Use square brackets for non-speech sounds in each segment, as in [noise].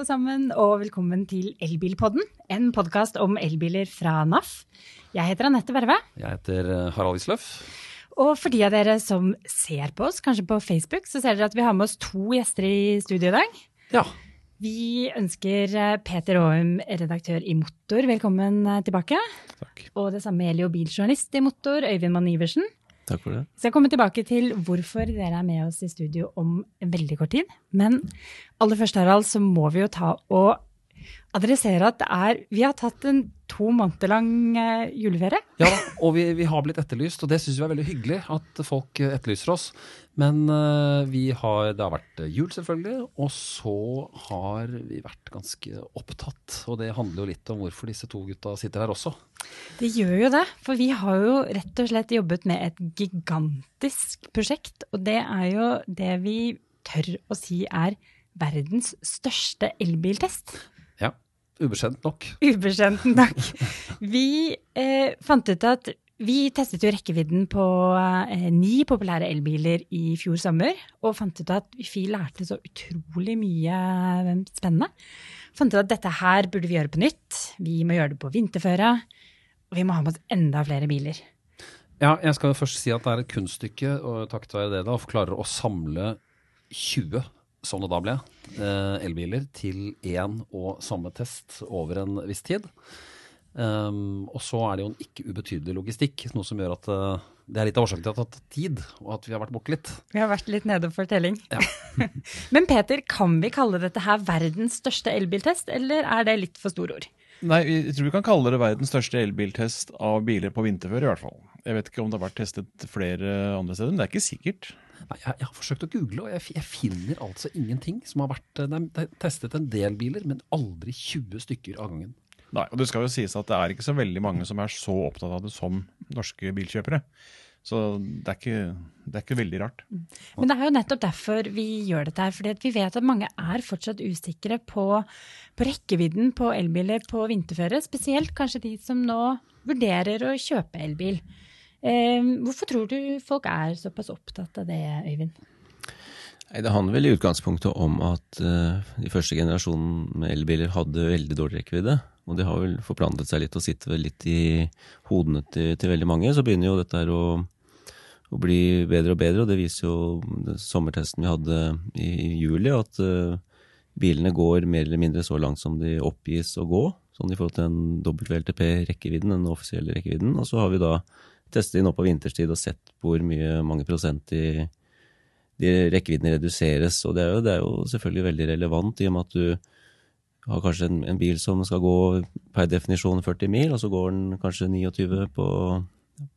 alle sammen, og velkommen til Elbilpodden. En podkast om elbiler fra NAF. Jeg heter Anette Verve. Jeg heter eh, Harald Isløff. Og for de av dere som ser på oss, kanskje på Facebook, så ser dere at vi har med oss to gjester i studio i dag. Ja. Vi ønsker eh, Peter Aum, redaktør i Motor, velkommen eh, tilbake. Takk. Og det samme gjelder jo biljournalist i Motor, Øyvind Mann Iversen. Takk for det. Så jeg kommer tilbake til hvorfor dere er med oss i studio om en veldig kort tid. Men aller først, Harald, så må vi jo ta og adressere at det er Vi har tatt en to måneder lang eh, juleferie. Ja, og vi, vi har blitt etterlyst, og det syns vi er veldig hyggelig at folk eh, etterlyser oss. Men eh, vi har, det har vært jul, selvfølgelig, og så har vi vært ganske opptatt. Og det handler jo litt om hvorfor disse to gutta sitter her også. Det gjør jo det, for vi har jo rett og slett jobbet med et gigantisk prosjekt. Og det er jo det vi tør å si er verdens største elbiltest. Ja, Ubeskjent nok. Ubeskjent nok. Vi eh, fant ut at vi testet jo rekkevidden på eh, ni populære elbiler i fjor sommer, og fant ut at vi lærte så utrolig mye eh, spennende. Fant ut at dette her burde vi gjøre på nytt. Vi må gjøre det på vinterføre. Vi må ha med oss enda flere biler. Ja, jeg skal jo først si at det er et kunststykke, og takket være det da, klarer å samle 20 som det da ble, eh, elbiler til én og samme test over en viss tid. Um, og så er det jo en ikke ubetydelig logistikk, noe som gjør at uh, det er litt av årsaken til at det har tatt tid, og at vi har vært borte litt. Vi har vært litt nede for telling. Ja. [laughs] Men Peter, kan vi kalle dette her verdens største elbiltest, eller er det litt for store ord? Nei, jeg tror vi kan kalle det verdens største elbiltest av biler på vinterføre, i hvert fall. Jeg vet ikke om det har vært testet flere andre steder, men det er ikke sikkert. Nei, jeg, jeg har forsøkt å google, og jeg, jeg finner altså ingenting som har vært er det er testet en del biler, men aldri 20 stykker av gangen. Nei, og det skal jo sies at det er ikke så veldig mange som er så opptatt av det som norske bilkjøpere. Så det er ikke, det er ikke veldig rart. Men det er jo nettopp derfor vi gjør dette her. fordi vi vet at mange er fortsatt usikre på, på rekkevidden på elbiler på vinterføre. Spesielt kanskje de som nå vurderer å kjøpe elbil. Eh, hvorfor tror du folk er såpass opptatt av det, Øyvind? Det handler vel i utgangspunktet om at eh, de første generasjonen med elbiler hadde veldig dårlig rekkevidde. Og det har vel forplantet seg litt og sitter vel litt i hodene til, til veldig mange. Så begynner jo dette her å, å bli bedre og bedre, og det viser jo sommertesten vi hadde i, i juli, at uh, bilene går mer eller mindre så langt som de oppgis å gå. Sånn i forhold til den WLTP-rekkevidden, den offisielle rekkevidden. Og så har vi da testet inn opp på vinterstid og sett hvor mye, mange prosent i de rekkeviddene reduseres. Og det er, jo, det er jo selvfølgelig veldig relevant, i og med at du har kanskje en, en bil som skal gå per definisjon 40 mil, og så går den kanskje 29 på,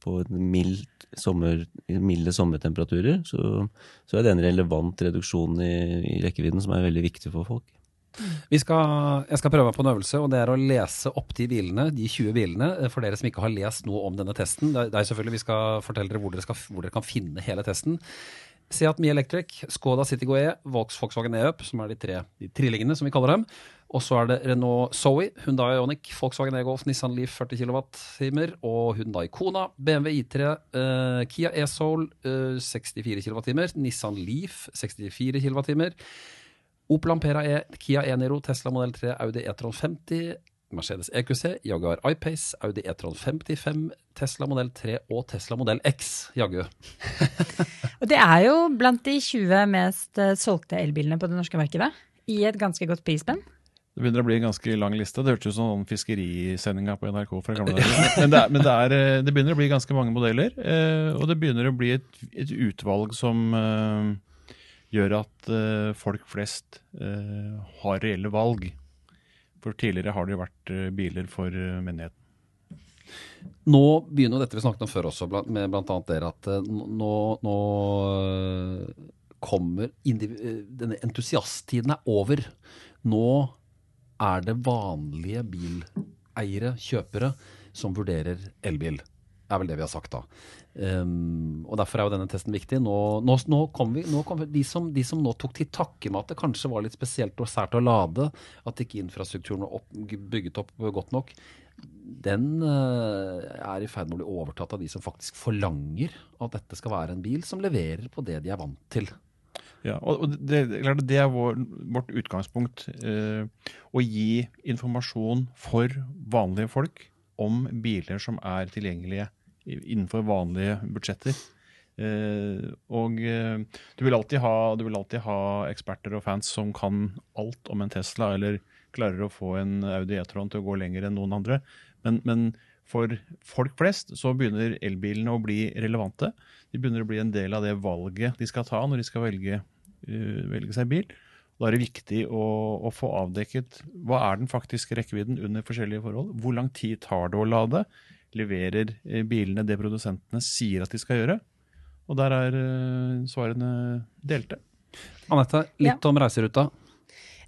på mild sommer, milde sommertemperaturer. Så, så er det en relevant reduksjon i, i rekkevidden som er veldig viktig for folk. Skal, jeg skal prøve meg på en øvelse, og det er å lese opp de bilene, de 20 bilene, for dere som ikke har lest noe om denne testen. Det er selvfølgelig Vi skal fortelle dere hvor dere, skal, hvor dere kan finne hele testen. Seat Mie Electric, Skoda Citigo E, Volkswagen E-Up, som er de tre de trillingene, som vi kaller dem. Og så er det Renault Zoe, Hyundai Ioniq, Volkswagen E-Golf, Nissan Leaf 40 kWh og Hyundai Kona, BMW I3, uh, Kia E-Soul uh, 64 kWh, Nissan Leaf 64 kWh. Opel Ampera E, Kia E-Niro, Tesla Model 3, Audi E-tron 50, Mercedes EQC, Jaguar I-Pace, Audi E-tron 55, Tesla modell 3 og Tesla modell X, jaggu. [laughs] Og det er jo blant de 20 mest eh, solgte elbilene på det norske markedet. I et ganske godt prisspenn. Det begynner å bli en ganske lang liste. Det hørtes ut som sånn fiskerisendinga på NRK fra gamle [laughs] dager. Men, det, er, men det, er, eh, det begynner å bli ganske mange modeller, eh, og det begynner å bli et, et utvalg som gjør at folk flest har reelle valg. For tidligere har det jo vært eh, biler for eh, menigheten. Nå begynner dette vi snakket om før også, med bl.a. dere, at eh, nå, nå kommer Denne entusiasttiden er over. Nå er det vanlige bileiere, kjøpere, som vurderer elbil. Det er vel det vi har sagt da. Um, og Derfor er jo denne testen viktig. Nå, nå, nå kommer vi, nå kommer de, som, de som nå tok til takke med at det kanskje var litt spesielt og sært å lade, at ikke infrastrukturen var opp, bygget opp godt nok, den uh, er i ferd med å bli overtatt av de som faktisk forlanger at dette skal være en bil som leverer på det de er vant til. Ja, og det, det, er vår, vårt utgangspunkt. Eh, å gi informasjon for vanlige folk om biler som er tilgjengelige innenfor vanlige budsjetter. Eh, og eh, du, vil ha, du vil alltid ha eksperter og fans som kan alt om en Tesla, eller klarer å få en Audi E-tron til å gå lenger enn noen andre. Men, men for folk flest så begynner elbilene å bli relevante. De begynner å bli en del av det valget de skal ta når de skal velge, eh, velge seg bil. Da er det viktig å, å få avdekket hva er den faktiske rekkevidden under forskjellige forhold. Hvor lang tid tar det å lade? Leverer eh, bilene det produsentene sier at de skal gjøre? Og der er eh, svarene delte. Anette, litt om reiseruta.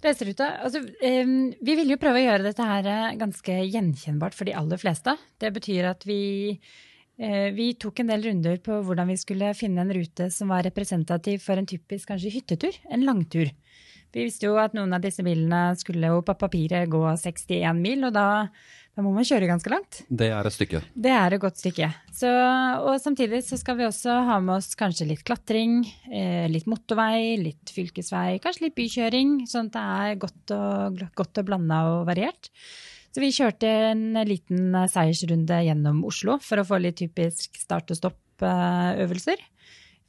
Reiseruta, altså, eh, vi vil jo prøve å gjøre dette her eh, ganske gjenkjennbart for de aller fleste. Det betyr at vi, eh, vi tok en del runder på hvordan vi skulle finne en rute som var representativ for en typisk kanskje hyttetur, en langtur. Vi visste jo at noen av disse bilene skulle jo på papiret gå 61 mil, og da, da må man kjøre ganske langt. Det er et stykke. Det er et godt stykke. Så, og samtidig så skal vi også ha med oss kanskje litt klatring, eh, litt motorvei, litt fylkesvei, kanskje litt bykjøring, sånn at det er godt og, godt og blanda og variert. Så vi kjørte en liten seiersrunde gjennom Oslo for å få litt typisk start og stopp-øvelser.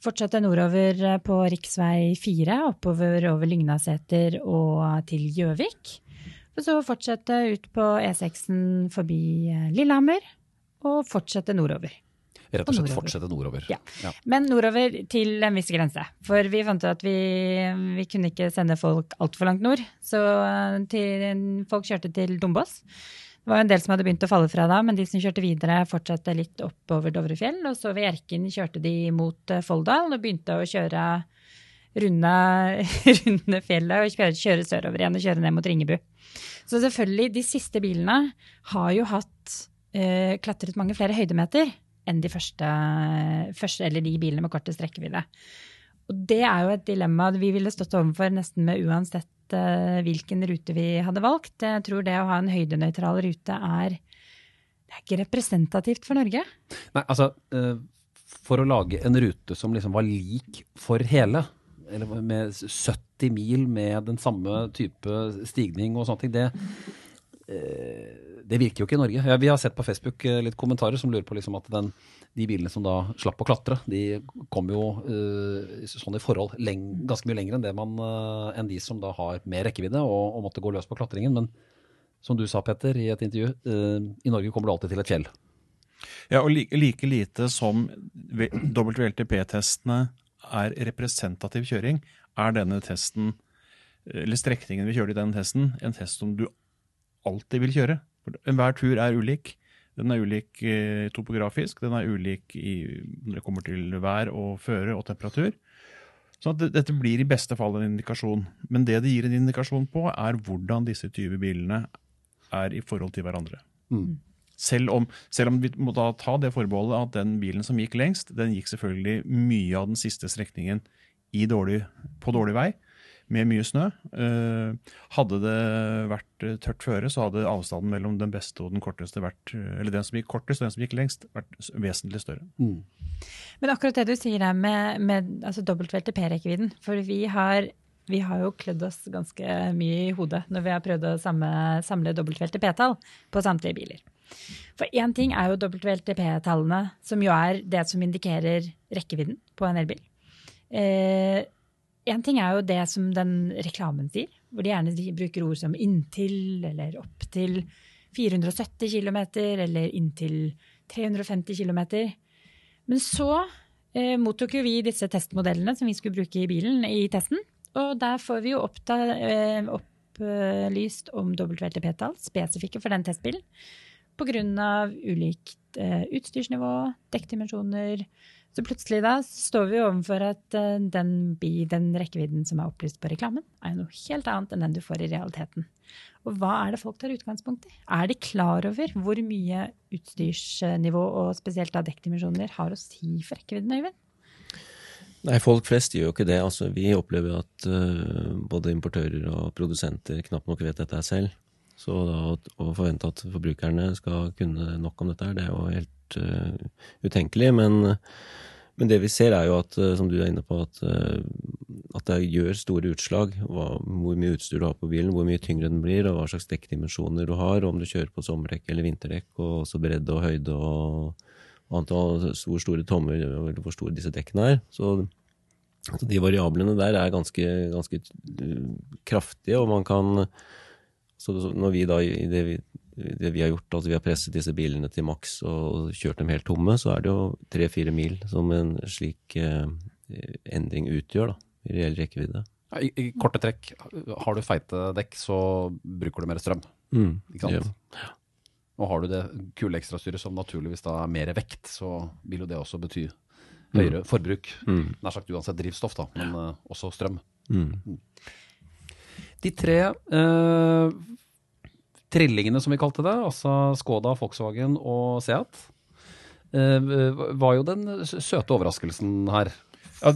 Fortsatte nordover på rv. 4, oppover over Lygnaseter og til Gjøvik. Og så fortsette ut på E6-en forbi eh, Lillehammer, og fortsette nordover. Rett og slett nordover. fortsette nordover. Ja. Men nordover til en viss grense. For vi fant ut at vi, vi kunne ikke sende folk altfor langt nord. Så eh, til, folk kjørte til Dombås. Det var en del som hadde begynt å falle fra da, men de som kjørte videre, fortsatte litt oppover Dovrefjell. Og så ved Hjerkinn kjørte de mot eh, Folldal og begynte å kjøre runde, [laughs] runde fjellet og kjøre, kjøre sørover igjen og kjøre ned mot Ringebu. Så selvfølgelig, de siste bilene har jo hatt eh, klatret mange flere høydemeter enn de første, første, eller de bilene med kortest rekkevidde. Og det er jo et dilemma vi ville stått overfor nesten med uansett eh, hvilken rute vi hadde valgt. Jeg tror det å ha en høydenøytral rute er, er ikke representativt for Norge. Nei, altså, eh, for å lage en rute som liksom var lik for hele, eller med 70 mil med den samme type stigning og sånne ting, det, eh, det virker jo ikke i Norge. Ja, vi har sett på Facebook eh, litt kommentarer som lurer på liksom at den, de bilene som da slapp å klatre, de kom jo eh, sånn i forhold leng, ganske mye lenger enn, det man, enn de som da har mer rekkevidde og, og måtte gå løs på klatringen. Men som du sa, Petter, i et intervju, i Norge kommer du alltid til et fjell. Ja, og like, like lite som WLTP-testene er representativ kjøring, er denne testen, eller strekningen vi kjørte i denne testen, en test som du alltid vil kjøre. Enhver tur er ulik. Den er ulik eh, topografisk, den er ulik i, når det kommer til vær og føre og temperatur. Så dette blir i beste fall en indikasjon. Men det det gir en indikasjon på, er hvordan disse 20 bilene er i forhold til hverandre. Selv om, selv om vi må da ta det forbeholdet at den bilen som gikk lengst, den gikk selvfølgelig mye av den siste strekningen dårlig, på dårlig vei, med mye snø. Eh, hadde det vært eh, tørt føre, så hadde avstanden mellom den beste og den korteste vært, eh, eller den som gikk kortest og den som gikk lengst, vært vesentlig større. Men akkurat det du sier der med, med altså WLTP-rekkevidden, for vi har, vi har jo klødd oss ganske mye i hodet når vi har prøvd å samle, samle P-tall på samtlige biler. For én ting er jo WLTP-tallene, som jo er det som indikerer rekkevidden på en elbil. Eh, en ting er jo det som den reklamen sier, hvor de gjerne bruker ord som inntil eller opptil 470 km eller inntil 350 km. Men så eh, mottok jo vi disse testmodellene som vi skulle bruke i bilen i testen. Og der får vi jo eh, opplyst om WLTP-tall spesifikke for den testbilen. Pga. ulikt eh, utstyrsnivå, dekkdimensjoner. Så plutselig da står vi overfor at eh, den, den rekkevidden som er opplyst på reklamen, er noe helt annet enn den du får i realiteten. Og hva er det folk tar utgangspunkt i? Er de klar over hvor mye utstyrsnivå og spesielt da dekkdimensjoner har å si for rekkevidden, Øyvind? Nei, folk flest gjør jo ikke det. Altså, vi opplever at uh, både importører og produsenter knapt nok vet dette selv. Så da å, forvente at forbrukerne skal kunne nok om dette, det er jo helt uh, utenkelig. Men, men det vi ser er jo at, eh, som du er inne på, at, eh, at det gjør store utslag. Hva, hvor mye utstyr du har på bilen, hvor mye tyngre den blir, og hva slags dekkdimensjoner du har, om du kjører på sommerdekk eller vinterdekk, og også bredde og høyde og, antall, hvor store tommer, eller hvor store disse dekkene er. Så, de variablene der er ganske, ganske kraftige, og man kan så når vi da, i det vi, det vi har gjort, at vi har presset disse bilene til maks og kjørt dem helt tomme, så er det jo tre-fire mil som en slik eh, endring utgjør, da, i reell rekkevidde. I, I korte trekk, har du feite dekk, så bruker du mer strøm. Mm, Ikke sant? ja. Og har du det kule ekstrastyret som naturligvis da er mer vekt, så vil jo det også bety høyere forbruk. Mm, Nær sagt uansett drivstoff, da, men eh, også strøm. mm. De tre eh, trillingene, som vi kalte det, altså Skoda, Volkswagen og Seat, eh, var jo den søte overraskelsen her. Ja,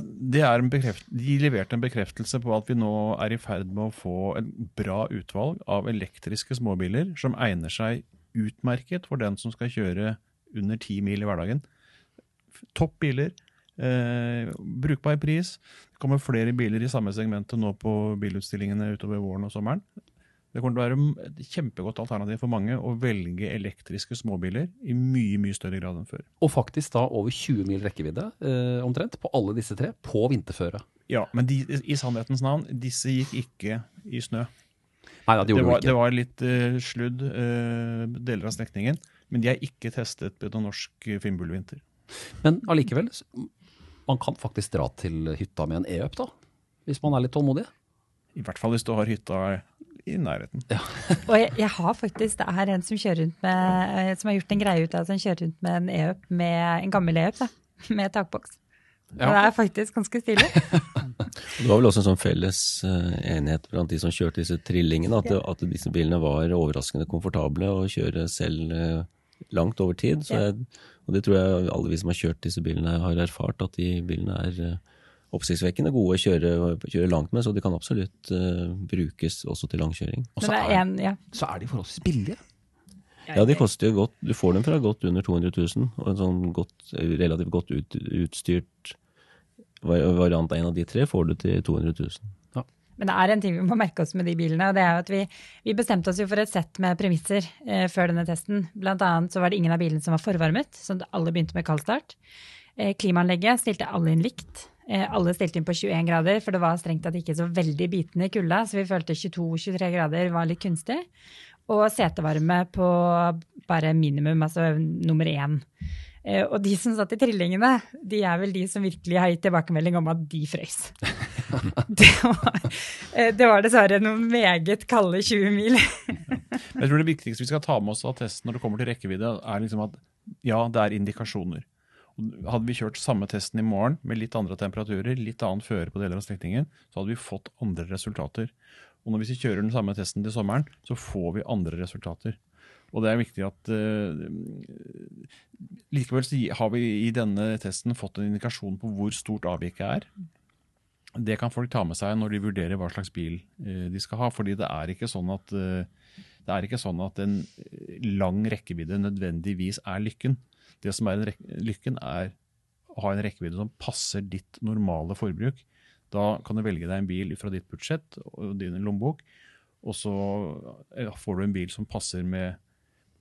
bekreft De leverte en bekreftelse på at vi nå er i ferd med å få en bra utvalg av elektriske småbiler som egner seg utmerket for den som skal kjøre under ti mil i hverdagen. Topp biler. Eh, brukbar pris. Kommer flere biler i samme segmentet nå på bilutstillingene utover våren og sommeren. Det kommer til å være et kjempegodt alternativ for mange å velge elektriske småbiler i mye mye større grad enn før. Og faktisk da over 20 mil rekkevidde eh, omtrent på alle disse tre på vinterføre. Ja, Men de, i sannhetens navn, disse gikk ikke i snø. Nei, da, det Det var, ikke. det var litt eh, sludd eh, deler av strekningen, men de er ikke testet på norsk Finnbullvinter. Men allikevel, man kan faktisk dra til hytta med en e-up, da. Hvis man er litt tålmodig. I hvert fall hvis du har hytta i nærheten. [laughs] Og jeg, jeg har faktisk, det er en som kjører rundt med, eh, som har gjort en greie ut av at han kjører rundt med en e-up, med en gammel e-up, da, [laughs] med takboks. Ja. Det er faktisk ganske stilig. [laughs] Det var vel også en sånn felles eh, enighet blant de som kjørte disse trillingene, at, at disse bilene var overraskende komfortable å kjøre selv eh, langt over tid. Så jeg, og det tror jeg alle vi som har kjørt disse bilene har erfart, at de bilene er eh, oppsiktsvekkende gode å kjøre, kjøre langt med, så de kan absolutt uh, brukes også til langkjøring. Og så er, er en, ja. så er de forholdsvis billige. Ja, de koster jo godt, du får dem fra godt under 200 000, og en sånn godt, relativt godt ut, utstyrt variant av en av de tre får du til 200 000. Men det er en ting vi må merke oss med de bilene, og det er at vi, vi bestemte oss jo for et sett med premisser eh, før denne testen. Blant annet så var det ingen av bilene som var forvarmet, så alle begynte med kaldstart. Eh, klimaanlegget stilte alle inn likt. Eh, alle stilte inn på 21 grader, for det var strengt tatt ikke så veldig bitende i kulda, så vi følte 22-23 grader var litt kunstig. Og setevarme på bare minimum, altså nummer én. Eh, Og de som satt i trillingene, de er vel de som virkelig har gitt tilbakemelding om at de frøys. [laughs] det, var, eh, det var dessverre noen meget kalde 20 mil. Jeg tror det viktigste vi skal ta med oss av testen når det kommer til rekkevidde, er liksom at ja, det er indikasjoner. Hadde vi kjørt samme testen i morgen med litt andre temperaturer, litt annet føre på deler av strekningen, så hadde vi fått andre resultater. Og når vi kjører den samme testen til sommeren, så får vi andre resultater. Og det er viktig at uh, Likevel har vi i denne testen fått en indikasjon på hvor stort avviket er. Det kan folk ta med seg når de vurderer hva slags bil uh, de skal ha. fordi det er ikke sånn at uh, det er ikke sånn at en lang rekkevidde nødvendigvis er lykken. Det som er en lykken, er å ha en rekkevidde som passer ditt normale forbruk. Da kan du velge deg en bil fra ditt budsjett og din lommebok, og så får du en bil som passer med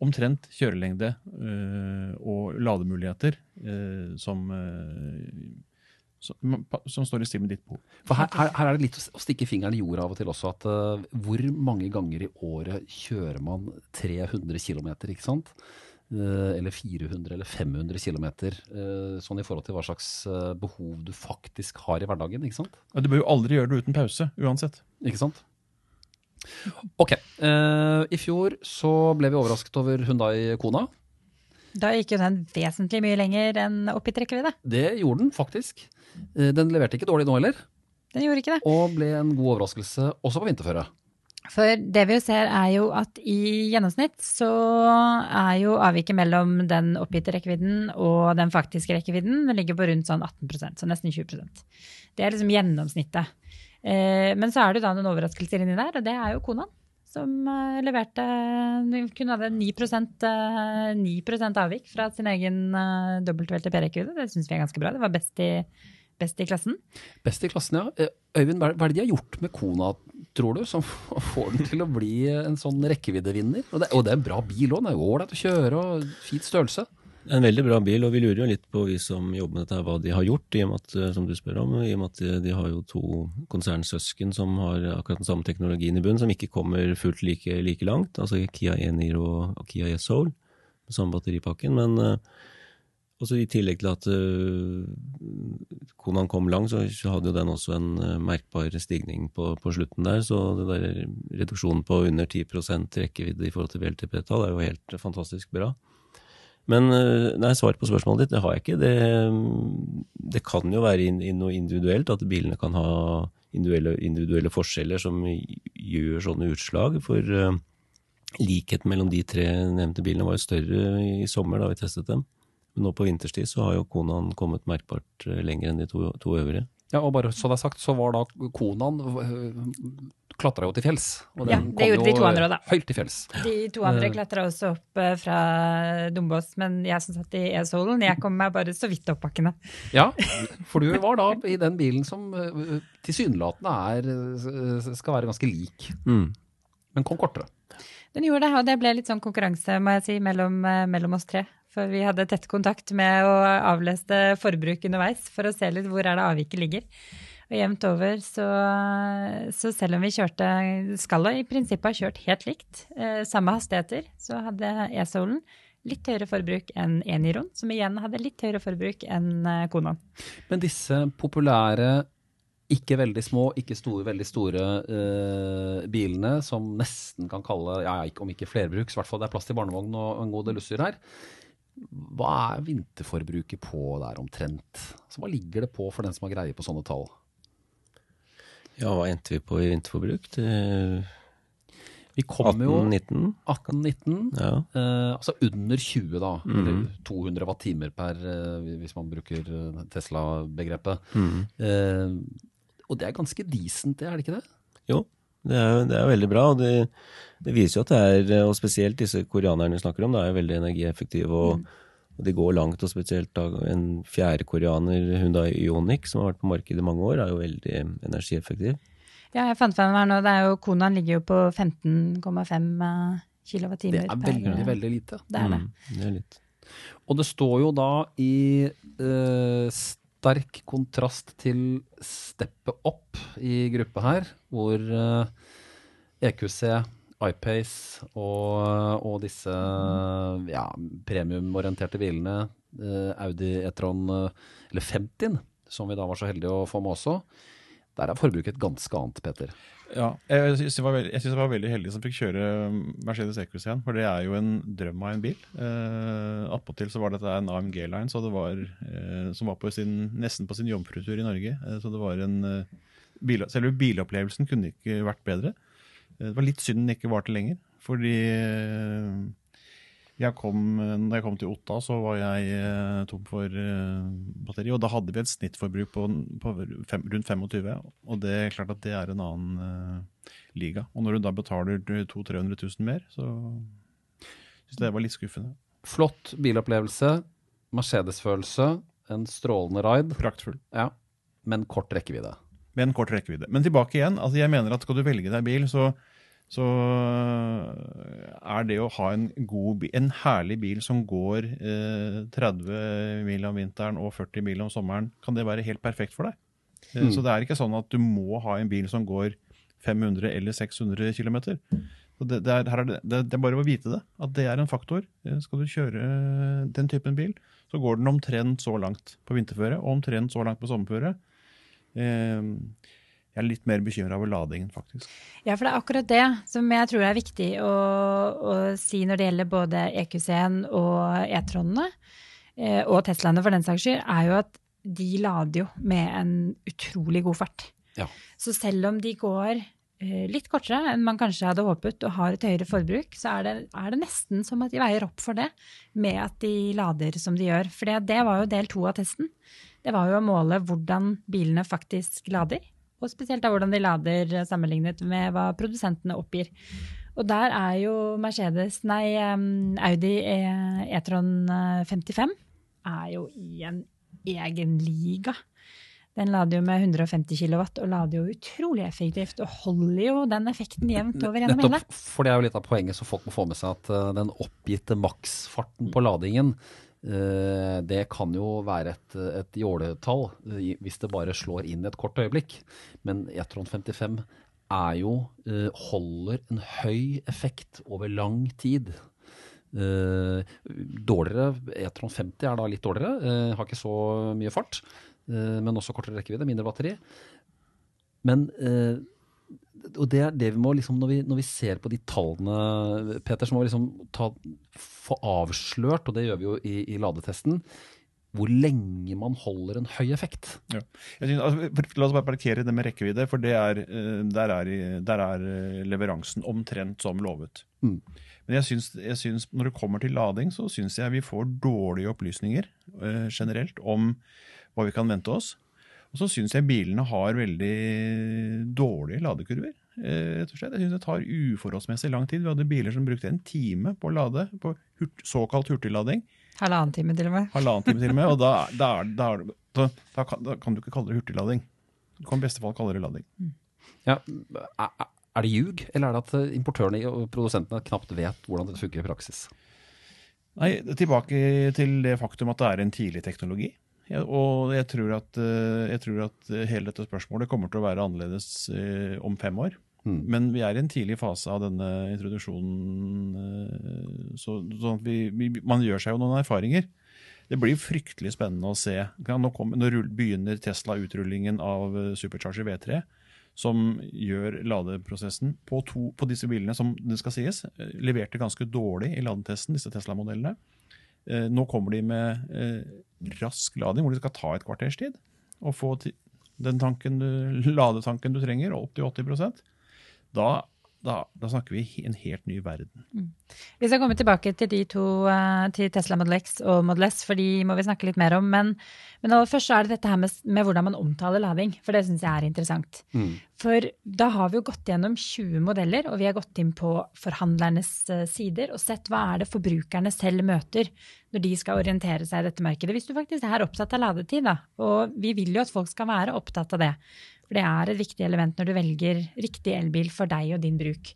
omtrent kjørelengde eh, og lademuligheter eh, som, eh, som, som står i stil med ditt behov. For her, her, her er det litt å stikke fingeren i jorda av og til også. at uh, Hvor mange ganger i året kjører man 300 km, ikke sant? Uh, eller 400 eller 500 km. sånn i forhold til hva slags eh, behov du faktisk har i hverdagen, ikke sant? Ja, Du bør jo aldri gjøre det uten pause, uansett. Ikke sant? Ok. Uh, I fjor så ble vi overrasket over Hundai Kona. Da gikk jo den vesentlig mye lenger enn oppgitt rekkevidde. Det gjorde den faktisk. Uh, den leverte ikke dårlig nå heller, Den gjorde ikke det. og ble en god overraskelse også på vinterføre. For det vi jo ser er jo at i gjennomsnitt så er jo avviket mellom den oppgitte rekkevidden og den faktiske rekkevidden den ligger på rundt sånn 18% så nesten 20% Det er liksom gjennomsnittet. Eh, men så er det da noen overraskelser inni der, og det er jo Kona, Som eh, leverte Kun hadde 9, eh, 9% avvik fra sin egen dobbeltvelte WLTP-rekkevidde. Det syns vi er ganske bra. Det var best i, best i klassen. Best i klassen, ja. Eh, Øyvind, hva er det de har gjort med Kona, tror du, som [laughs] får den til å bli en sånn rekkeviddevinner? Og det, og det er en bra bil òg, den er jo ålreit å kjøre og fin størrelse. En veldig bra bil, og vi lurer jo litt på, vi som jobber med dette, hva de har gjort, i og med at, eh, som du spør om, i og med at de, de har jo to konsernsøsken som har akkurat den samme teknologien i bunnen, som ikke kommer fullt like, like langt, altså Kia E-Niro og, Kia E-Soul, med samme batteripakken. Men uh, også i tillegg til at uh, Konaen kom langt, så, hadde jo den også en merkbar stigning på, på, slutten der, så det der reduksjonen på under 10% rekkevidde i forhold til VLTP-tall er jo helt fantastisk bra. Men eh, nei, svar på spørsmålet ditt, det har jeg ikke. Det, det kan jo være in, in noe individuelt, at bilene kan ha individuelle, individuelle, forskjeller som gjør sånne utslag. For uh, likheten mellom de tre nevnte bilene var jo større i sommer da vi testet dem. Men nå på vinterstid så har jo Konaen kommet merkbart eh, lenger enn de to, to øvrige. Ja, og bare så det er sagt, så var da Konaen klatra jo til fjells. Og den ja, det gjorde de to andre òg, da. Høyt til fjells. De to andre uh, klatra også opp uh, fra Dombås, men jeg som satt i E-Solen, jeg kom meg bare så vidt opp bakkene. Ja, [laughs] for du var da i den bilen som uh, tilsynelatende er skal være ganske lik, mm. men kom kortere. Den gjorde det, og det ble litt sånn konkurranse må jeg si, mellom, mellom oss tre. For vi hadde tett kontakt med å avleste forbruk underveis for å se litt hvor er det avviket ligger. Og jevnt over, så, så, selv om vi kjørte Skal i prinsippet ha kjørt helt likt, eh, samme hastigheter, så hadde E-Solen litt høyere forbruk enn Eniron, som igjen hadde litt høyere forbruk enn eh, Konan. Men disse populære, ikke veldig små, ikke store, veldig store eh, bilene som nesten kan kalle, ja, om ikke flerbruks, i hvert fall det er plass til barnevogn og en god del utstyr her. Hva er vinterforbruket på der omtrent? Altså, hva ligger det på for den som har greie på sånne tall? Ja, hva endte vi på i vinterforbruk? Vi kom jo 18-19. 18-19. Ja. Eh, altså under 20, da. Mm. Eller 200 watt-timer per, eh, hvis man bruker eh, Tesla-begrepet. Mm. Eh, og det er ganske decent, det, er det ikke det? Jo, det er, det er veldig bra. og det, det, viser jo at det er, og spesielt disse koreanerne vi snakker om, det er jo veldig energieffektive. og mm og de går langt, og spesielt da en fjerde koreaner, Hyundai Ioniq, som har vært på markedet i mange år, er jo veldig energieffektiv. Ja, jeg fant frem her nå, det er jo, Konaen ligger jo på 15,5 kWt. Det er veldig, per, veldig lite. Det er det. Mm, det er litt. Og det står jo da i uh, sterk kontrast til steppet opp i gruppa her, hvor uh, eh, EQC iPace og, og disse ja, premiumorienterte bilene, eh, Audi E-tron eller 50 som vi da var så heldige å få med også, der er forbruket ganske annet, Peter. Ja, jeg syns jeg, jeg, var veldig heldig som fikk kjøre Mercedes Equus igjen, for det er jo en drøm av en bil. Eh, Attpåtil så var dette en AMG-line eh, som var på sin, nesten på sin jomfrutur i Norge. Eh, så det var en eh, bil, Selve bilopplevelsen kunne ikke vært bedre. Eh, det var litt synd den ikke varte lenger. Fordi eh, jeg kom, når jeg kom til Otta, så var jeg eh, tom for batteri. Og da hadde vi et snittforbruk på, på fem, rundt 25. Og det er klart at det er en annen uh, liga. Og når du da betaler 200 000-300 000 mer, så syns jeg det var litt skuffende. Flott bilopplevelse. Mercedes-følelse. En strålende ride. Praktfull. Ja, Men kort rekkevidde. Med en kort rekkevidde. Men tilbake igjen. altså Jeg mener at skal du velge deg bil, så så eh, er det å ha en, god, en herlig bil som går eh, 30 mil om vinteren og 40 mil om sommeren, kan det være helt perfekt for deg. Eh, mm. Så det er ikke sånn at du må ha en bil som går 500 eller 600 km. Det, det, er, det, det, er, bare å vite det, at det er en faktor. Eh, skal du kjøre den typen bil, så går den omtrent så langt på vinterføre og omtrent så langt på sommerføre. Eh, jeg er litt mer bekymra over ladingen, faktisk. Ja, for det er akkurat det som jeg tror er viktig å, å si når det gjelder både EQC-en og E-tronene, eh, og Teslaene for den saks skyld, er jo at de lader jo med en utrolig god fart. Ja. Så selv om de går eh, litt kortere enn man kanskje hadde håpet, og har et høyere forbruk, så er det, er det nesten som at de veier opp for det med at de lader som de gjør. For det var jo del to av testen. Det var jo å måle hvordan bilene faktisk lader. Og spesielt av hvordan de lader sammenlignet med hva produsentene oppgir. Og der er jo Mercedes, nei, Audi E-tron 55 er jo i en egen liga. Den lader jo med 150 kW og lader jo utrolig effektivt og holder jo den effekten jevnt over gjennom hele. For det er jo litt av poenget, så folk må få med seg at eh, den oppgitte maksfarten på ladingen, eh, det kan jo være et, et jåletall eh, hvis det bare slår inn et kort øyeblikk. Men E-tron 55 er jo, eh, holder en høy effekt over lang tid. Eh, dårligere, E-tron 50 er da litt dårligere, eh, har ikke så mye fart, eh, men også kortere rekkevidde, mindre batteri. Men eh, og det er det vi må liksom, når vi, når vi ser på de tallene, Peter, så må vi liksom ta, få avslørt, og det gjør vi jo i, i ladetesten, hvor lenge man holder en høy effekt. Jeg synes, altså, for- la oss bare parkere det med rekkevidde, for det er, eh, der, er, der er eh, leveransen omtrent som lovet. Mm. Men jeg synes, jeg synes, når det kommer til lading, så syns jeg vi får dårlige opplysninger eh, generelt om hva vi kan vente oss. Og så syns jeg bilene har veldig dårlige ladekurver. eh, rett og slett. Jeg syns det tar uforholdsmessig lang tid. Vi hadde biler som brukte en time på å lade, på hurt, såkalt hurtiglading. Halvannen time til og med. Halvannen time til og med. Og da, [laughs] da, er- da, er da, da, kan, da kan du ikke kalle det hurtiglading. Du kan i beste fall kalle det lading. Ja, er, er det ljug, eller er det at eh, importørene og produsentene knapt vet hvordan dette funker i praksis? Nei, Tilbake til det faktum at det er en tidlig teknologi. Og jeg tror, at, eh, jeg tror at eh, hele dette spørsmålet kommer til å være annerledes eh, om fem år. Mm. Men vi er i en tidlig fase av denne introduksjonen, så, sånn at vi, vi, man gjør seg jo noen erfaringer. Det blir fryktelig spennende å se. Nå, kom, nå begynner Tesla utrullingen av Supercharger V3, som gjør ladeprosessen på, to, på disse bilene, som det skal sies, leverte ganske dårlig i ladetesten, disse Tesla-modellene. Eh, Nå kommer de med eh, rask lading, hvor de skal ta et kvarters tid. Og få den tanken du, [laughs] ladetanken du trenger, opp til 80% da, da, da snakker vi en helt ny verden. Vi skal komme tilbake til de to, eh, til Tesla Model X og Model S, for de må vi snakke litt mer om. Men, men aller først så er det dette her med, med hvordan man omtaler lading, for det syns jeg er interessant. For da har vi jo gått gjennom 20 modeller, og vi har gått inn på forhandlernes eh, sider og sett hva er det forbrukerne selv møter når de skal orientere seg i dette markedet. Hvis du faktisk er opptatt av ladetid, da, og vi vil jo at folk skal være opptatt av det, for det er et viktig element når du velger riktig elbil for deg og din bruk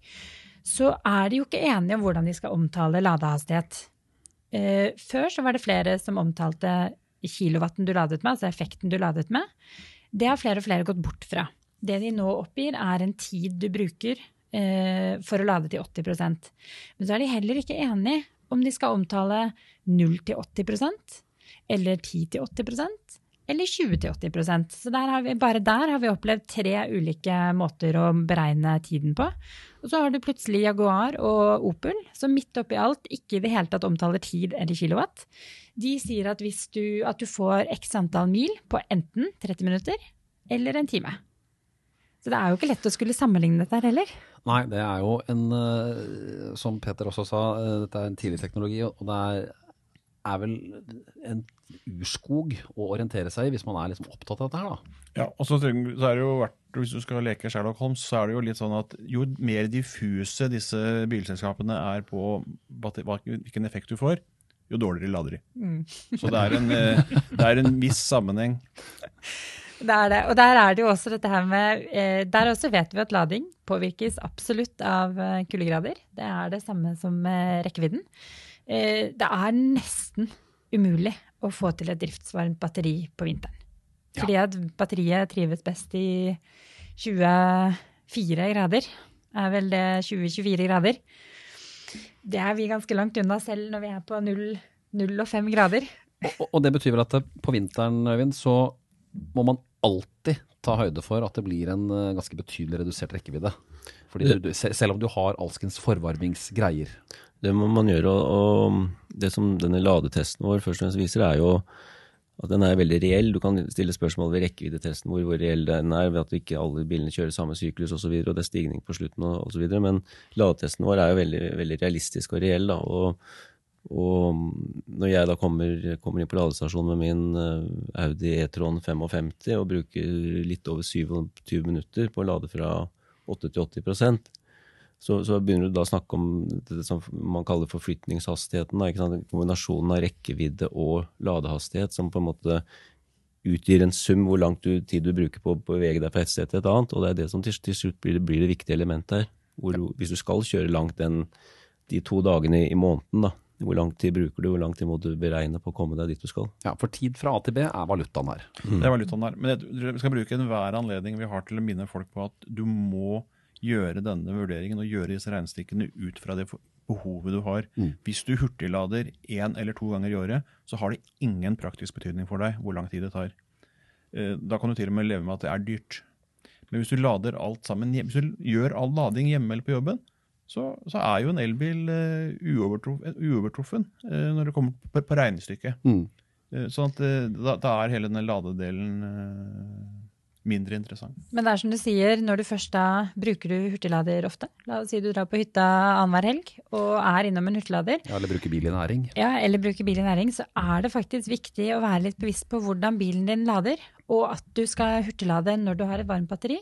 så er de jo ikke enige om hvordan de skal omtale ladehastighet. Eh, før så var det flere som omtalte kilowatten du ladet med, altså effekten du ladet med. Det har flere og flere gått bort fra. Det de nå oppgir, er en tid du bruker eh, for å lade til 80% Men så er de heller ikke enige om de skal omtale 0 til 80% eller 10 til 80 eller 20 til 80% Så der vi, bare der har vi opplevd tre ulike måter å beregne tiden på. Og så har du plutselig Jaguar og Opel, som midt oppi alt ikke i det hele tatt omtaler tid eller kilowatt. De sier at, du, at du får x antall mil på enten 30 minutter eller en time. Så det er jo ikke lett å skulle sammenligne dette her heller. Nei, det er jo en, eh, som Peter også sa, eh, dette er en tidlig teknologi, og det er, er vel en urskog å orientere seg i hvis man er liksom opptatt av dette her, da. Ja, og så, så er det jo verdt, Hvis du skal leke Sherlock Holmes, så er det jo litt sånn at jo mer diffuse disse bilselskapene er på hvilken effekt du får, jo dårligere lader de. Så det er, en, eh, det er en viss sammenheng. Det er det. Og der er det jo også dette her med eh, Der også vet vi at lading påvirkes absolutt av eh, kuldegrader. Det er det samme som rekkevidden. Eh, det er nesten umulig å få til et driftsvarmt batteri på vinteren. Fordi at batteriet trives best i 24 grader. Er vel det 20-24 grader. Det er vi ganske langt unna selv når vi er på 0, 0 og 5 grader. Og, og det betyr vel at på vinteren, Øyvind, så må man alltid ta høyde for at det blir en eh, ganske betydelig redusert rekkevidde. Fordi du, du, selv om du har alskens forvarmingsgreier. Det må man gjøre, og, og det som denne ladetesten vår først og fremst viser, er jo at den er veldig reell. Du kan stille spørsmål ved rekkeviddetesten, hvor, hvor reell den er, ved at ikke alle bilene kjører samme syklus osv., og, så videre, og det er stigning på slutten osv. Men ladetesten vår er jo veldig, veldig realistisk og reell. da, og og når jeg da kommer, kommer inn på ladestasjonen med min eh, Audi E-tron 55 og bruker litt over 27 minutter på å lade fra 8 til 80 så, så begynner du da å snakke om det som man kaller forflytningshastigheten. Da, ikke sant? Kombinasjonen av rekkevidde og ladehastighet som på en måte utgir en sum hvor lang tid du bruker på å bevege deg fra et sted til et annet. Og det er det som til, til slutt blir, blir, det viktige elementet her. Hvor, du, hvis du skal kjøre langt den, de to dagene i, i måneden, da, hvor lang tid bruker du, hvor lang tid må du beregne på å komme deg dit du skal? Ja, For tid fra A til B er valutaen her. Det er valutaen her. Men jeg, vi skal bruke enhver anledning vi har til å minne folk på at du må gjøre denne vurderingen og gjøre disse regnestykkene ut fra det behovet du har. Mm. Hvis du hurtiglader én eller to ganger i året, så har det ingen praktisk betydning for deg hvor lang tid det tar. Eh, Da kan du til og med leve med at det er dyrt. Men hvis du lader alt sammen, hvis du gjør all lading hjemme eller på jobben, så, så er jo en elbil eh, uovertruffen, eh, når det kommer på, på regnestykket. Mm. Sånn at da, da er hele denne ladedelen mindre interessant. Men det er som du sier, når du først da bruker du hurtiglader ofte. La oss si du drar på hytta annenhver helg og er innom en hurtiglader. Ja, eller bruker bil i næring. Ja, eller bruker bil i næring, så er det faktisk viktig å være litt bevisst på hvordan bilen din lader, og at du skal hurtiglade når du har et varmt batteri.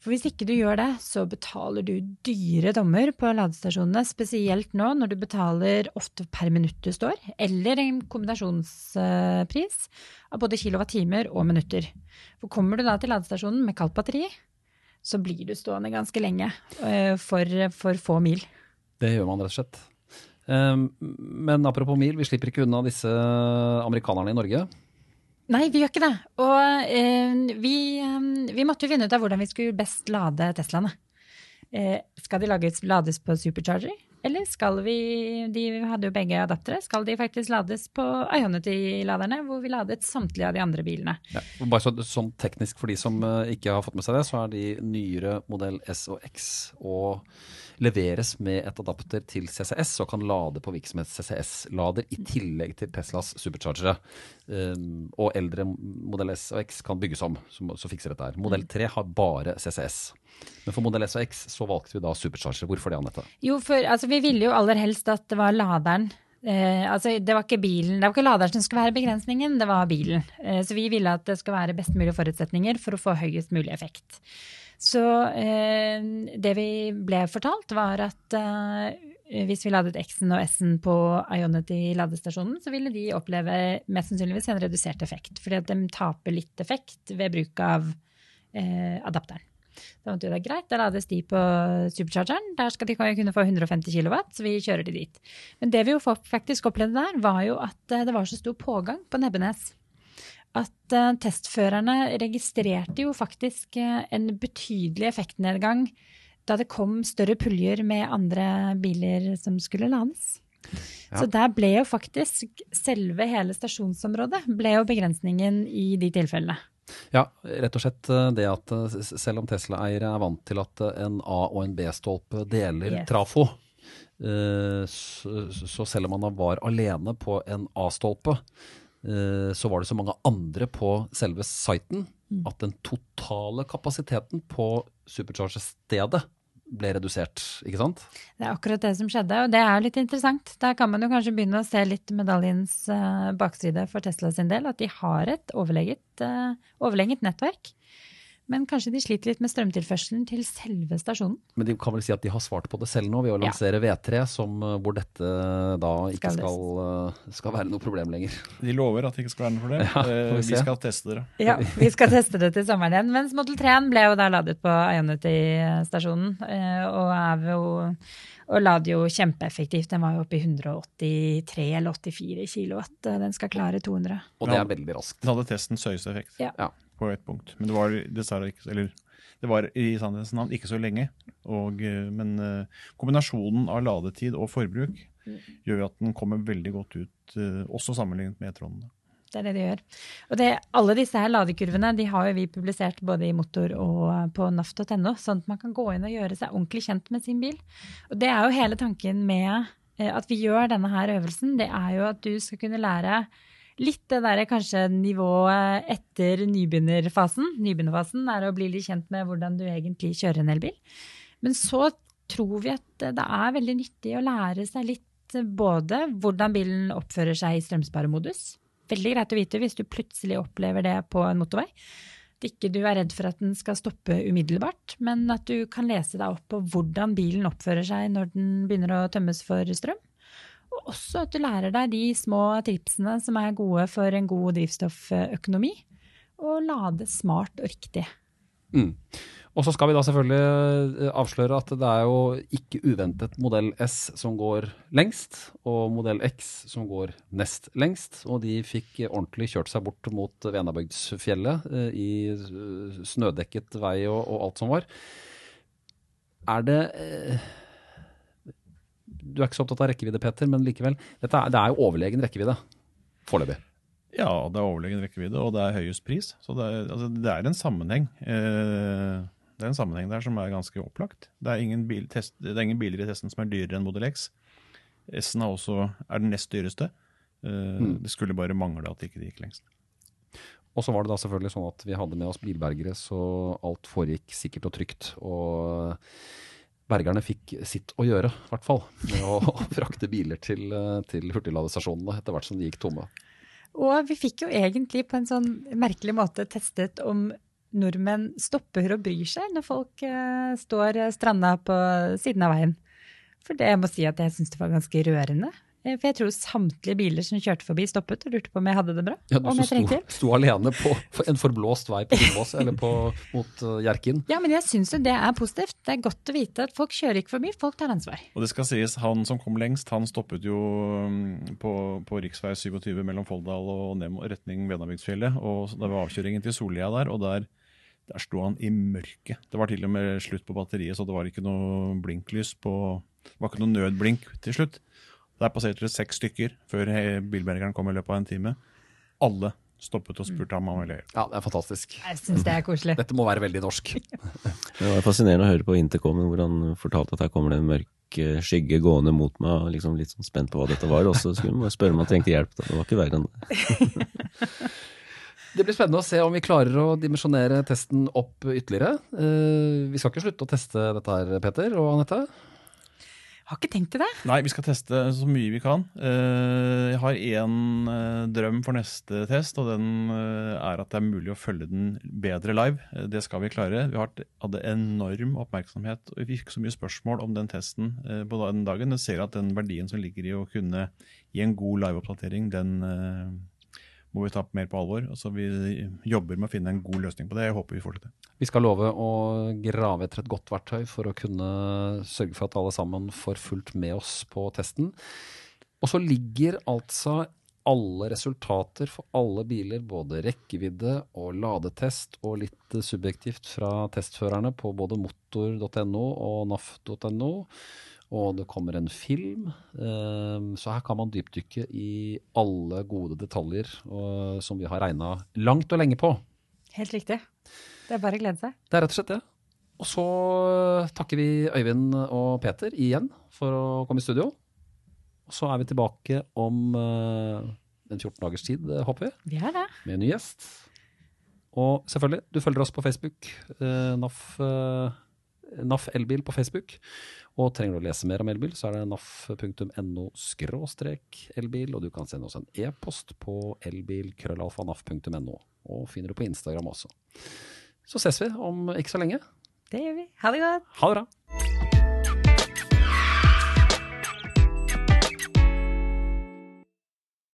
For hvis ikke du gjør det, så betaler du dyre dommer på ladestasjonene, spesielt nå når du betaler ofte per minutt du står, eller en kombinasjonspris av både kilowattimer og minutter. For kommer du da til ladestasjonen med kaldt batteri, så blir du stående ganske lenge eh, for, for få mil. Det gjør man rett og slett. Um, men apropos mil, vi slipper ikke unna disse amerikanerne i Norge. Nei, vi gjør ikke det. Og eh, vi, eh, vi måtte jo finne ut av hvordan vi skulle best lade Teslaene. Eh, skal de lages, lades på supercharger, eller skal vi De hadde jo begge adaptere. Skal de faktisk lades på Ionity-laderne, hvor vi ladet samtlige av de andre bilene? Ja, bare så, sånn teknisk for de som eh, ikke har fått med seg det, så er de nyere modell S og X og leveres med et adapter til CCS og kan lade på virksomhet CCS-lader i tillegg til Teslas superchargere. Um, og eldre modell S og X kan bygges om, så, så fikser dette her. Modell 3 har bare CCS. Men for modell S og X så valgte vi da superchargere. Hvorfor det, Anette? Jo, for altså, vi ville jo aller helst at det var laderen Eh, altså, det var ikke bilen, det var ikke laderen som skulle være begrensningen, det var bilen. Eh, så vi ville at det skulle være best mulige forutsetninger for å få høyest mulig effekt. Så eh, det vi ble fortalt, var at eh, hvis vi ladet X-en og S-en på Ionity ladestasjonen, så ville de oppleve mest sannsynligvis en redusert effekt. Fordi at de taper litt effekt ved bruk av eh, adapteren. Da måtte det er greit, da lades de på superchargeren. Der skal de kunne få 150 kW, så vi kjører de dit. Men det vi jo faktisk opplevde der, var jo at eh, det var så stor pågang på Nebbenes at uh, testførerne registrerte jo faktisk uh, en betydelig effektnedgang da det kom større puljer med andre biler som skulle lades. Ja. Så der ble jo faktisk selve hele stasjonsområdet ble jo begrensningen i de tilfellene. Ja, rett og slett uh, det at selv om Tesla-eiere er vant til at en A- og en B-stolpe deler Yes. trafo, så, selv om man var alene på en A-stolpe, så var det så mange andre på selve siten at den totale kapasiteten på supercharger-stedet ble redusert, ikke sant? Det er akkurat det som skjedde, og det er jo litt interessant. Der kan man jo kanskje begynne å se litt medaljens eh, bakside for Tesla sin del, at de har et overlegget, uh, overlegget nettverk. Men kanskje de sliter litt med strømtilførselen til selve stasjonen. Men de kan vel si at de har svart på det selv nå ved å Ja. lansere V3, som, uh, hvor dette da ikke Skal skal, uh, skal være noe problem lenger. [laughs] De lover at det ikke skal være noe problem. [laughs] Ja, Eh, vi vi skal teste det. Ja, vi skal teste det til sommeren igjen. Mens Model 3-en ble jo da ladet på Ionity-stasjonen, eh, og er jo og lader jo kjempeeffektivt. Den var jo oppe i 183 eller 84 kilowatt. Den skal klare 200. Og det er veldig raskt. Den hadde testens høyeste effekt Ja. Ja. På et punkt. Men det var dessverre ikke Eller det var i sannhetens navn ikke så lenge. Og, eh, men eh, kombinasjonen av ladetid og forbruk gjør at den kommer veldig godt ut, eh, også sammenlignet med E-tronene. Det er det de gjør. Og det, alle disse her ladekurvene de har jo vi publisert både i Motor og på naft.no, sånn at man kan gå inn og gjøre seg ordentlig kjent med sin bil. Og det er jo hele tanken med at vi gjør denne her øvelsen. Det er jo at du skal kunne lære litt det derre kanskje nivået etter nybegynnerfasen. Nybegynnerfasen er å bli litt kjent med hvordan du egentlig kjører en elbil. Men så tror vi at det er veldig nyttig å lære seg litt både hvordan bilen oppfører seg i strømsparemodus. Veldig greit å vite hvis du plutselig opplever det på en motorvei. At ikke du er redd for at den skal stoppe umiddelbart, men at du kan lese deg opp på hvordan bilen oppfører seg når den begynner å tømmes for strøm. Og også at du lærer deg de små tripsene som er gode for en god drivstofføkonomi. Og lade smart og riktig. Mm. Og så skal vi da selvfølgelig eh, avsløre at det er jo ikke uventet modell S som går lengst, og modell X som går nest lengst. Og de fikk ordentlig kjørt seg bort mot Venabygdsfjellet eh, i snødekket vei og, og alt som var. Er det eh, Du er ikke så opptatt av rekkevidde, Peter, men likevel. Dette er, det er jo overlegen rekkevidde foreløpig. Ja, det er overlegen rekkevidde, og det er høyest pris. Så det er, altså, det er en sammenheng. Eh, det er en sammenheng der som er ganske opplagt. Det er ingen, bil, test, det er ingen biler i testen som er dyrere enn Model X. S-en er også er den nest dyreste. Eh, Mm. Det skulle bare mangle at det ikke gikk lengst. Og så var det da selvfølgelig sånn at vi hadde med oss bilbergere, så alt foregikk sikkert og trygt. Og bergerne fikk sitt å gjøre, i hvert fall, med å [laughs] frakte biler til, eh, til hurtigladestasjonene etter hvert som de gikk tomme. Og vi fikk jo egentlig på en sånn merkelig måte testet om nordmenn stopper og bryr seg når folk eh, står stranda på siden av veien. For det jeg må si at jeg syns det var ganske rørende. Eh, For jeg tror samtlige biler som kjørte forbi, stoppet og lurte på om jeg hadde det bra. Ja, du om jeg sto, trengte sto alene på en forblåst vei på Dombås eller på, mot uh, Hjerkinn. Ja, men jeg syns jo det er positivt. Det er godt å vite at folk kjører ikke forbi, folk tar ansvar. Og det skal sies, han som kom lengst, han stoppet jo mm, på, på rv. 27 mellom Folldal og Nemo, retning Venabygdsfjellet. Og det var avkjøringen til Sollia der, og der, der sto han i mørket. Det var til og med slutt på batteriet, så det var ikke noe blinklys på Det var ikke noe nødblink til slutt. Der passerte det seks stykker før bilbergeren kom i løpet av en time. Alle stoppet og spurte ham om han ville hjelp. Ja, det er fantastisk. Jeg synes det er koselig. Dette må være veldig norsk. [laughs] Det var fascinerende å høre på Intercomen hvor han fortalte at her kommer det en mørk eh, skygge gående mot meg. og liksom Litt sånn spent på hva dette var. Og så skulle man spørre om han trengte hjelp. Da. Det var ikke verre enn det. [laughs] Det blir spennende å se om vi klarer å dimensjonere testen opp ytterligere. Eh, vi skal ikke slutte å teste dette her, Peter og Anette. Har ikke tenkt til det. Nei, vi skal teste så mye vi kan. Eh, Jeg har én drøm for neste test, og den eh, er at det er mulig å følge den bedre live. Eh, Det skal vi klare. Vi hadde enorm oppmerksomhet, og vi fikk så mye spørsmål om den testen eh, på den dagen. Jeg ser at den verdien som ligger i å kunne gi en god liveoppdatering, den eh, må vi ta mer på alvor. Så vi jobber med å finne en god løsning på det. Jeg håper vi får til det. Vi skal love å grave etter et godt verktøy for å kunne sørge for at alle sammen får fulgt med oss på testen. Og så ligger altså alle resultater for alle biler, både rekkevidde og ladetest, og litt subjektivt fra testførerne på både motor.no og naf.no. Og det kommer en film. eh, Så her kan man dypdykke i alle gode detaljer som vi har regna langt og lenge på. Helt riktig. Det er bare å glede seg. Det er rett og slett det. Og så takker vi Øyvind og Peter igjen for å komme i studio. Og så er vi tilbake om eh, en 14 dagers tid, eh, håper vi, Vi er det. med en ny gjest. Og selvfølgelig, du følger oss på Facebook. eh, NAF, eh, NAF Elbil på Facebook. Og trenger du å lese mer om elbil, så er det naf.no elbil. Og du kan sende oss en e-post på elbil.krøllalfa.naf.no. Og finner du på Instagram også. Så ses vi om ikke så lenge. Det gjør vi. Ha det godt. Ha det bra.